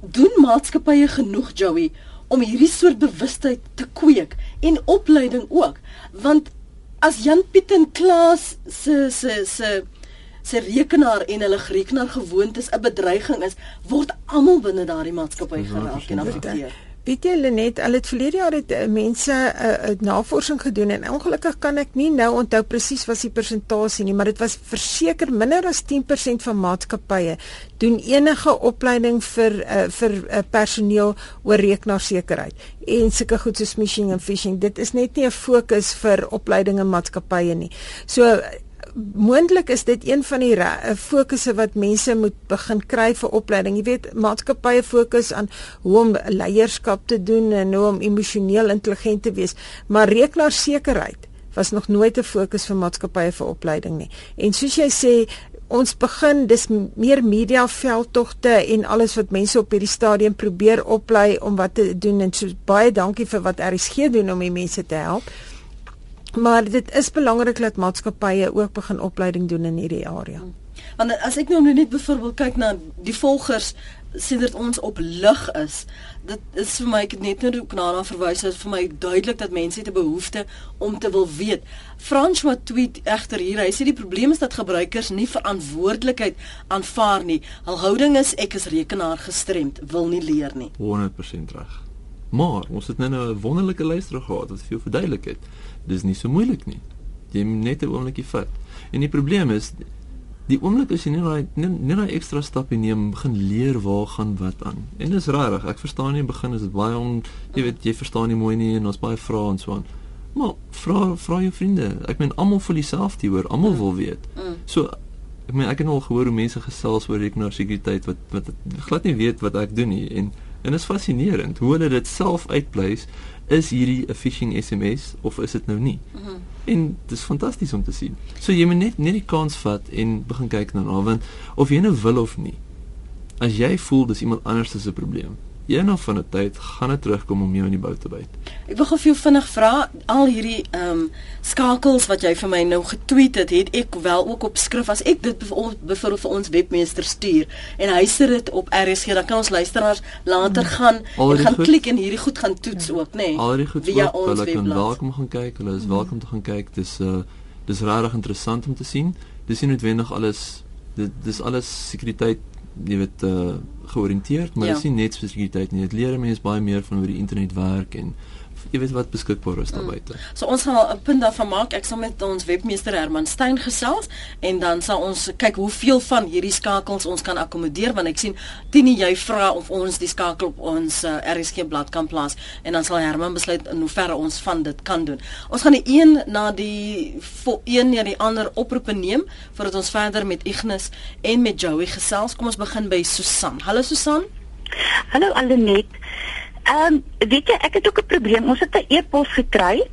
Doen maatskappye genoeg, Joey, om hierdie soort bewustheid te kweek en opleiding ook? Want as Jan Piet en Klaas se se se se rekenaar en hulle rekenaar gewoontes 'n bedreiging is, word almal binne daardie maatskappy geraak en 100% afekteer. Weet jy Lenet, hulle het verlede jaar het uh, mense 'n uh, uh, navorsing gedoen en ongelukkig kan ek nie nou onthou presies wat die persentasie nie, maar dit was verseker minder as 10% van maatskappye doen enige opleiding vir uh, vir uh, personeel oor rekenaarsekerheid en sulke goed soos smishing en phishing. Dit is net nie 'n fokus vir opleiding in maatskappye nie. So moontlik is dit een van die eh, fokusse wat mense moet begin kry vir opleiding. Jy weet, maatskappye fokus aan hoe om leierskap te doen en hoe om emosioneel intelligent te wees, maar rekenaarsekerheid was nog nooit 'n fokus vir maatskappye vir opleiding nie. En soos jy sê, ons begin dis meer media veldtogte en alles wat mense op hierdie stadium probeer oplei om wat te doen en so baie dankie vir wat RSG doen om die mense te help. Maar dit is belangrik dat maatskappye ook begin opleiding doen in hierdie area. Want as ek nou net byvoorbeeld kyk na die volgers sedert ons op lig is, dit is vir my ek het net nou ook daarna verwys dat vir my duidelik dat mense het 'n behoefte om te wil weet. François tweet egter hier, hy sê die probleem is dat gebruikers nie verantwoordelikheid aanvaar nie. Hul houding is ek is rekenaar gestremd, wil nie leer nie. 100% reg. Maar ons het nou nou 'n wonderlike luisteraar gehad wat vir jou verduidelik het. Dis nie so moeilik nie. Jy moet net 'n oombliekie vat. En die probleem is die oomblik as jy net daai net net daai ekstra stappie neem, begin leer waar gaan wat aan. En dis rarig. Ek verstaan nie in die begin is dit baie on jy weet jy verstaan nie mooi nie en ons baie vrae en so aan. Maar vra vra jou vriende. Ek meen almal voel dieselfde hoor. Almal wil weet. So ek meen ek het al gehoor hoe mense gesels oor rekenaarsekuriteit wat wat glad nie weet wat ek doen nie en En dit is fascinerend hoe hulle dit self uitpleis. Is hierdie 'n phishing SMS of is dit nou nie? Mm -hmm. En dit is fantasties om te sien. So jy moet net net die kans vat en begin kyk daarna want of jy nou wil of nie. As jy voel dis iemand anders se probleem, eendag van 'n tyd gaan dit terugkom om jou in die bou te byt. Ek wil gou vir jou vinnig vra, al hierdie ehm um, skakels wat jy vir my nou getweet het, het ek wel ook op skrif as ek dit byvoorbeeld vir ons webmeester stuur en hy sit dit op RSG, dan kan ons luisteraars later gaan en gaan goed, klik en hierdie goed gaan toets ook, nê? Nee, al hierdie goed via ook, ons webblad. Hulle kan welkom gaan kyk, hulle is welkom te gaan kyk. Dis uh dis regtig interessant om te sien. Dis nie noodwendig alles dit dis alles sekuriteit jy weet uh, georiënteerd, maar ja. dit is nie net spesifiek nie. Dit leer mense baie meer van hoe die internet werk en jy weet wat beskikbaar is daar mm. buite. So ons gaan 'n punt daarvan maak. Ek sal met ons webmeester Herman Stein gesels en dan sal ons kyk hoeveel van hierdie skakels ons kan akkommodeer want ek sien Tini jy vra of ons die skakel op ons uh, eh, RSG blad kan plaas en dan sal Herman besluit in hoeverre ons van dit kan doen. Ons gaan die een na die een na die ander oproepe neem voordat ons verder met Ignis en met Joey gesels. Kom ons begin by Susan. Hallo Susan. Hallo Alenet. Ehm um, weet jy ek het ook 'n probleem. Ons het 'n e-pos gekry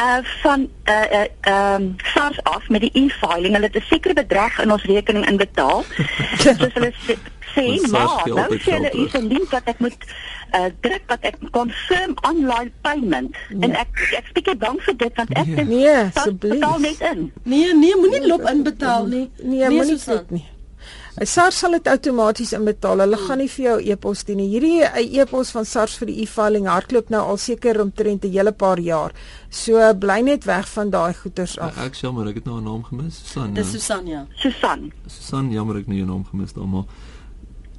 uh van uh uh ehm um, SARS af met die e-filing. Hulle het 'n sekere bedrag in ons rekening inbetaal. Soos hulle sê, sê maar nou sê hulle is 'n link wat ek moet uh druk wat ek confirm online payment. Ja. En ek ek spreek bang vir dit want ek nee, nee asseblief. Nee, nee, moenie loop inbetaal nie. Nee, nee moenie dit nie. SARS sal dit outomaties inbetaal. Hulle hmm. gaan nie vir jou e-pos doen nie. Hierdie e-pos van SARS vir die e-filing hardloop nou al seker omtrent 'n hele paar jaar. So bly net weg van daai goeters af. Ek jammer, ek het nou 'n naam gemis. Susan. Dis Susan ja. Susan. Susan, jammer ek het nou 'n naam gemis almal.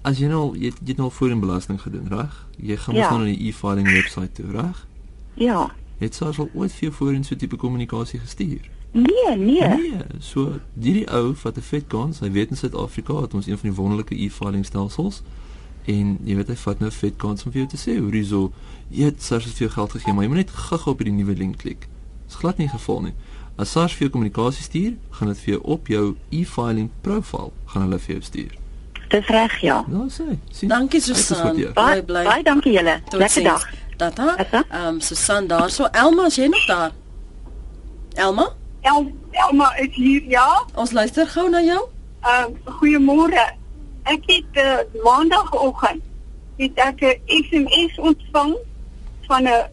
As jy nou jy, jy het nou voorheen belasting gedoen, reg? Jy gaan ja. mos nou na die e-filing webwerf toe, reg? Ja. Het SARS al ooit vir jou voorheen so 'n tipe kommunikasie gestuur? Nee, nee. Nee, so hierdie ou wat 'n vet kans, hy weet in Suid-Afrika het ons een van die wonderlike e-filing stelsels en jy weet hy vat nou vet kans om vir jou te sê hoe hierso jy het SARS vir jou geld gegee, maar jy moet net gou-gou op hierdie nuwe link klik. Dis glad nie geval nie. As SARS vir jou kommunikasie stuur, gaan dit vir jou op jou e-filing profiel gaan hulle vir jou stuur. Dis reg, ja. Nou sê. Sien. Dankie Susan. Baie bly. Baie dankie julle. Lekker dag. Tata. Ehm um, Susan daar. So Elma, is jy nog daar? Elma? El, Elma is hier, ja. Ons luister gou na jou. Uh, goeiemôre. Ek het uh, maandagooggend het ek 'n SMS ontvang van 'n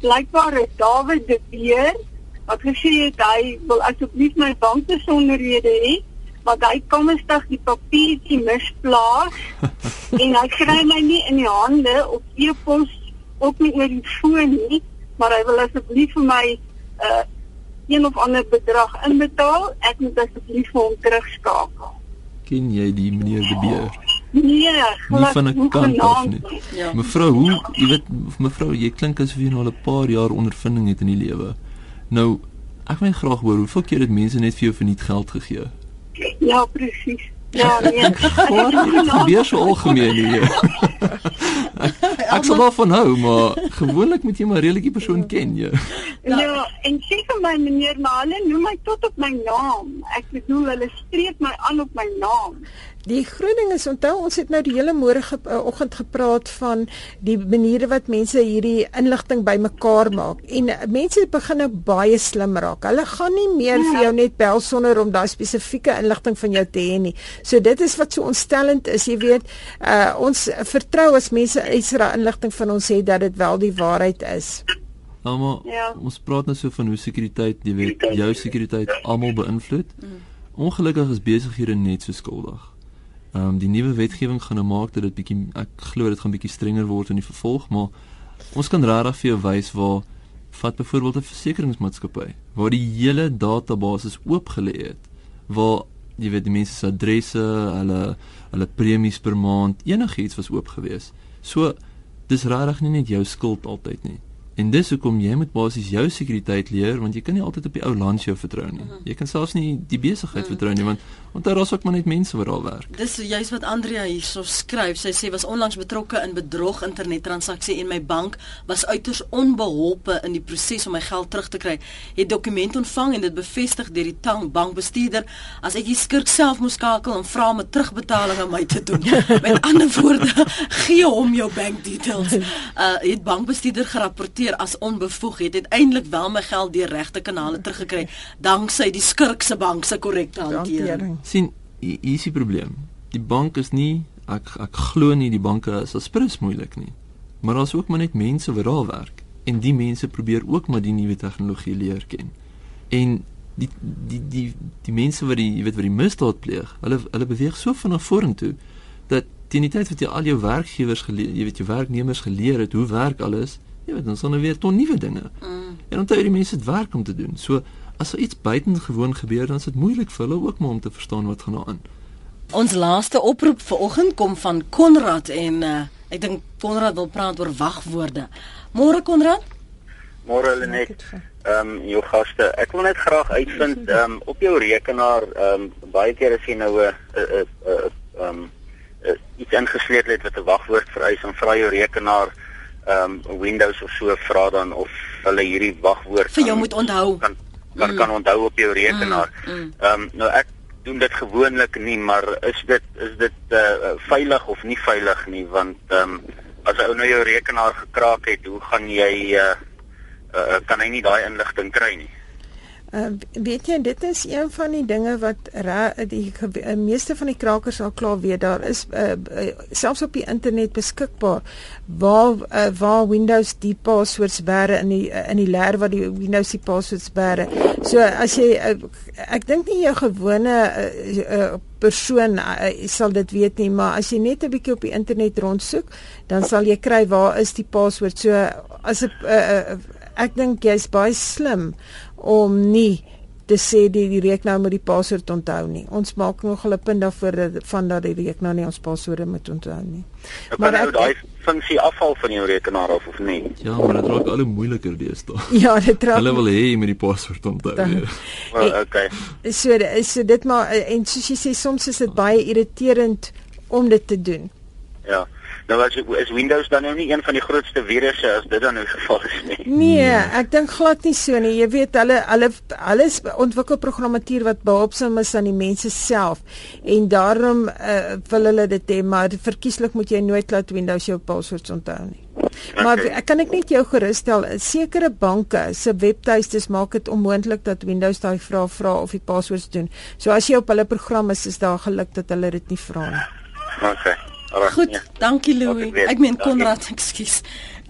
blykbare David de Beer wat gesê het hy wil asseblief my bankbesonderhede hê want hy kom stig die papiertjie misplaas en hy kry my nie in die hande op e-pos ook nie oor die foon nie maar hy wil asseblief vir my uh een of ander bedrag inbetaal, ek moet asseblief vir hom terugskakel. Ken jy die meneer De Beer? Nee, glad van 'n kant af nie. Ja. Mevrou, hoe, jy weet mevrou, jy klink asof jy nou al 'n paar jaar ondervinding het in die lewe. Nou, ek wil graag hoor hoeveel keer het mense net vir jou verniet geld gegee? Ja, presies. Ja, nee. Wat gebeur so algemeen hier? ek sal wel van hou, maar gewoonlik moet jy maar die persoon ken, jy. Ja, en sê vir my meneer, maar hulle noem my tot op my naam. Ek bedoel hulle streep my aan op my naam. Die groot ding is onthou ons het nou die hele môre ge uh, oggend gepraat van die maniere wat mense hierdie inligting bymekaar maak en uh, mense begin nou baie slim raak. Hulle gaan nie meer ja. vir jou net bel sonder om daai spesifieke inligting van jou te hê nie. So dit is wat so ontstellend is, jy weet, uh, ons vertrou as mense ekstra inligting van ons het dat dit wel die waarheid is. Almal, ja. ons praat nou so van hoe sekuriteit, jy weet, jou sekuriteit almal beïnvloed. Mm. Ongelukkig is besighede net so skuldig. Ehm um, die nuwe wetgewing gaan nou maak dat dit bietjie ek glo dit gaan bietjie strenger word in die vervolg, maar ons kan regtig vir jou wys waar vat byvoorbeeld 'n versekeringsmaatskappy waar die hele database oopgelê het waar jy weet die mense se adresse, hulle hulle premies per maand, enigiets was oop gewees. So dis regtig nie net jou skuld altyd nie. En dis hoekom jy moet basies jou sekuriteit leer want jy kan nie altyd op die ou land jou vertrou nie. Mhm. Jy kan selfs nie die besigheid vertrou nie want onthou daar's ook maar net mense wat daar werk. Dis juist wat Andrea hierso skryf. Sy sê was onlangs betrokke in bedrog internettransaksie en my bank was uiters onbeholpe in die proses om my geld terug te kry. Het dokument ontvang en dit bevestig deur die tang bankbestuurder as ek die skurk self moes skakel en vra om 'n terugbetaling aan my te doen. Met ander woorde, gee hom jou bank details. Uh het bankbestuurder gerapporteer as onbevoeg. Het uiteindelik wel my geld deur regte kanale teruggekry danksy die skurk se bank se korrekte hantering. Sien hier hier is die probleem. Die bank is nie ek ek glo nie die banke is aspres moeilik nie. Maar daar's ook maar net mense wat daar werk en die mense probeer ook maar die nuwe tegnologie leer ken. En die die die die mense wat die jy weet wat die misdaad pleeg, hulle hulle beweeg so vinnig vorentoe dat teen die tyd wat jy al jou werkgewers geleer, jy weet jou werknemers geleer het hoe werk alles, jy weet dan sal er weer ton nuwe dinge. Mm. En onthou die mense het werk om te doen. So as er iets buitengewoon gebeur, dan is dit moeilik vir hulle ook maar om te verstaan wat gaan aan. Ons laaste oproep vanoggend kom van Konrad en uh, ek dink Konrad wil praat oor wagwoorde. Môre Konrad? Môre Lenet. Ehm um, jou gaste, ek wil net graag uitvind ehm um, op jou rekenaar ehm um, baie keer as jy nou 'n 'n 'n ehm iets ingesleep het wat 'n wagwoord vereis en vra jou rekenaar ehm um, Windows of so vra dan of hulle hierdie wagwoord Vir jou kan- moet onthou. kan kan, kan onthou op jou rekenaar. Mm, mm. Ehm um, nou ek doen dit gewoonlik nie, maar is dit is dit uh, veilig of nie veilig nie want ehm um, as ou nou jou rekenaar gekraak het, hoe gaan jy uh, uh, kan hy nie daai inligting kry nie. Uh, weet jy dit is een van die dinge wat ra, die uh, meeste van die krakers al klaar weet daar is uh, uh, selfs op die internet beskikbaar waar uh, waar Windows die passwords bære in die uh, in die leer wat die Windows die passwords bære. So as jy uh, ek dink nie jou gewone uh, uh, persoon uh, sal dit weet nie, maar as jy net 'n bietjie op die internet rondsoek, dan sal jy kry waar is die paswoord. So as 'n uh, uh, ek dink jy's baie slim om nie te sê die, die rekenaar moet die paswoord onthou nie. Ons maak nogal 'n punt daarvoor dat van dat die rekenaar nie ons paswoorde moet onthou nie. Nou Maar nou ek- daai funksie afval van jou rekenaar af of nie. Ja, maar dit raak al hoe moeiliker deesdae. Ja, dit raak Hulle wil hê jy moet die paswoord onthou. Ja. Okay. so so dit maar en soos jy sê soms is dit baie irriterend om dit te doen. Ja. Nou as is Windows dan nou nie een van die grootste virusse as dit dan nou geval is nie. Nee, ek dink glad nie so nie. Jy weet hulle hulle is ontwikkel programmatuur wat behulpsaam is aan die mense self en daarom uh, wil hulle dit hê, maar verkieslik moet jy nooit laat Windows jou paswoord onthou nie. Maar Okay. ek kan ek net jou gerusstel, sekere banke se webtuistes maak dit onmoontlik dat Windows daai vrae vra of die paswoords doen. So as jy op hulle program is, is daar geluk dat hulle dit nie vra nie. Okay. Goed, ja. dankie Louis. ek. Ek meen. Konrad, ekskuus.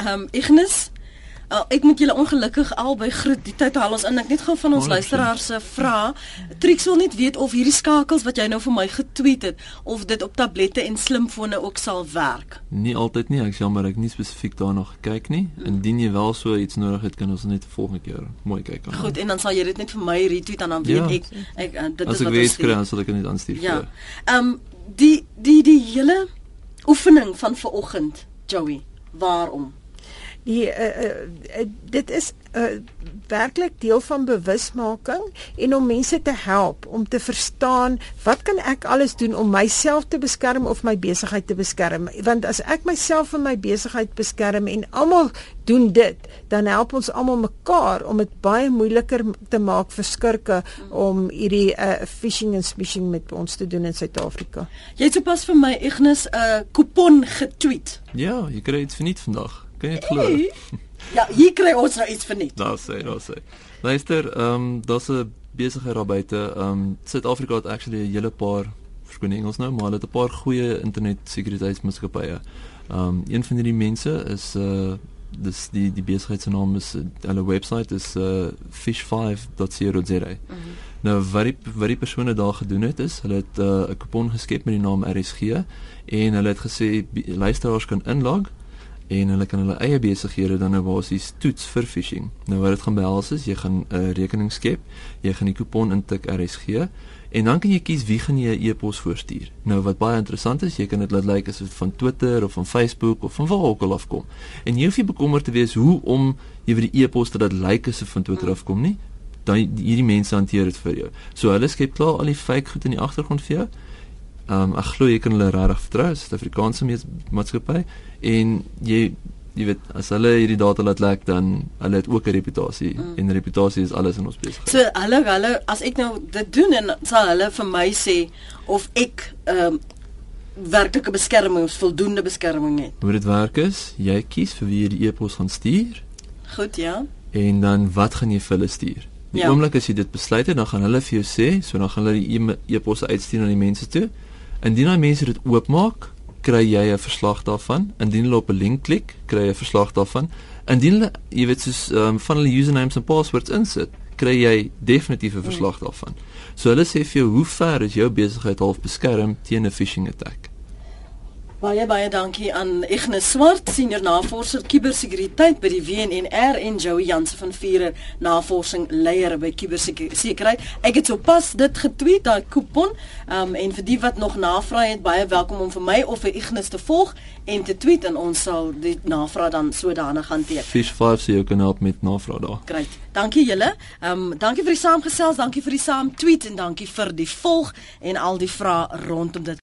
Ehm um, Ignis, uh, ek moet julle ongelukkig albei groet. Die tyd haal ons in. Ek net gaan van ons Môre, luisteraars se vra. Trix wil net weet of hierdie skakels wat jy nou vir my getweet het, of dit op tablette en slimfone ook sal werk. Nie altyd nie, ek jammer ek nie spesifiek daarna gekyk nie. Indien jy wel so iets nodig het, kan ons net volgende keer mooi kyk aan. Goed, en dan sal jy dit net vir my retweet en dan weet Ja. ek ek uh, dit As is ek wat weet ons kry, dan sal ek dit net aanstuur Ja. Ehm um, die die die hele oefening van vanoggend, Joey. Waarom? Die uh, uh, dit is uh, werklik deel van bewusmaking en om mense te help om te verstaan wat kan ek alles doen om myself te beskerm of my besigheid te beskerm want as ek myself en my besigheid beskerm en almal doen dit dan help ons almal mekaar om dit baie moeiliker te maak vir skurke om hierdie uh, phishing en smishing met ons te doen in Suid-Afrika. Jy het sopas vir my Ignis 'n uh, kupon getweet. Ja, jy kry iets verniet vandag. Kan jy dit glo? Hey. Ja, hier kry ons nou iets verniet. Daar sê, daar sê. Luister, ehm um, daar's 'n besigheid daar buite. Ehm um, Suid-Afrika het actually 'n hele paar verskoon Engels nou, maar hulle het 'n paar goeie internet sekuriteitsmaatskappye. Ehm um, een van hierdie mense is uh dis die die besigheid se naam is hulle webwerf is uh fish5.co.za. Mm -hmm. Nou wat die wat die persone daar gedoen het is, hulle het 'n uh, kupon geskep met die naam RSG en hulle het gesê luisteraars kan inlog en hulle kan hulle eie besighede dan nou basies toets vir phishing. Nou wat dit gaan behels is jy gaan 'n uh, rekening skep, jy gaan die kupon intik RSG en dan kan jy kies wie gaan jy 'n e-pos voorstuur. Nou wat baie interessant is, jy kan dit laat lyk like, as dit van Twitter of van Facebook of van waar ook al afkom. En jy hoef nie bekommerd te wees hoe om jy vir die e-poste dat lyk like, as dit van Twitter afkom nie. Dan hierdie mense hanteer dit vir jou. So hulle skep klaar al die fake goed in die agtergrond vir jou. Ehm um, ek glo jy kan hulle regtig vertrou, Suid-Afrikaanse maatskappy en jy jy weet as hulle hierdie data laat lek dan hulle het ook 'n reputasie mm. en reputasie is alles in ons besigheid. So hulle hulle as ek nou dit doen en sal hulle vir my sê of ek ehm um, werklike beskerming of voldoende beskerming het. Hoe dit werk is, jy kies vir wie jy die e-pos gaan stuur. Goed, ja. En dan wat gaan jy vir hulle stuur? Die ja. oomblik as jy dit besluit het, dan gaan hulle vir jou sê, so dan gaan hulle die e-posse uitstuur aan die mense toe. Indien daai mense dit oopmaak, kry jy 'n verslag daarvan. Indien hulle op 'n link klik, kry jy 'n verslag daarvan. Indien hulle, jy weet, soos um, van hulle usernames en passwords insit, kry jy definitief 'n verslag daarvan. So hulle sê vir jou hoe ver is jou besigheid half beskerm teen 'n phishing attack. Baie baie dankie aan Ignas Swart, senior navorser kubersekuriteit by die WNR en Joey Jansen van Vuren, navorsing leier by kubersekuriteit. Ek het sopas dit getweet daai kupon. Um en vir die wat nog navraag het, baie welkom om vir my of vir Ignas te volg en te tweet en ons sal die navraag dan sodanig hanteer. Fish 5 se jou kan help met navraag daar. Great. Dankie julle. Um dankie vir die saamgesels, dankie vir die saam tweet en dankie vir die volg en al die vrae rondom dit.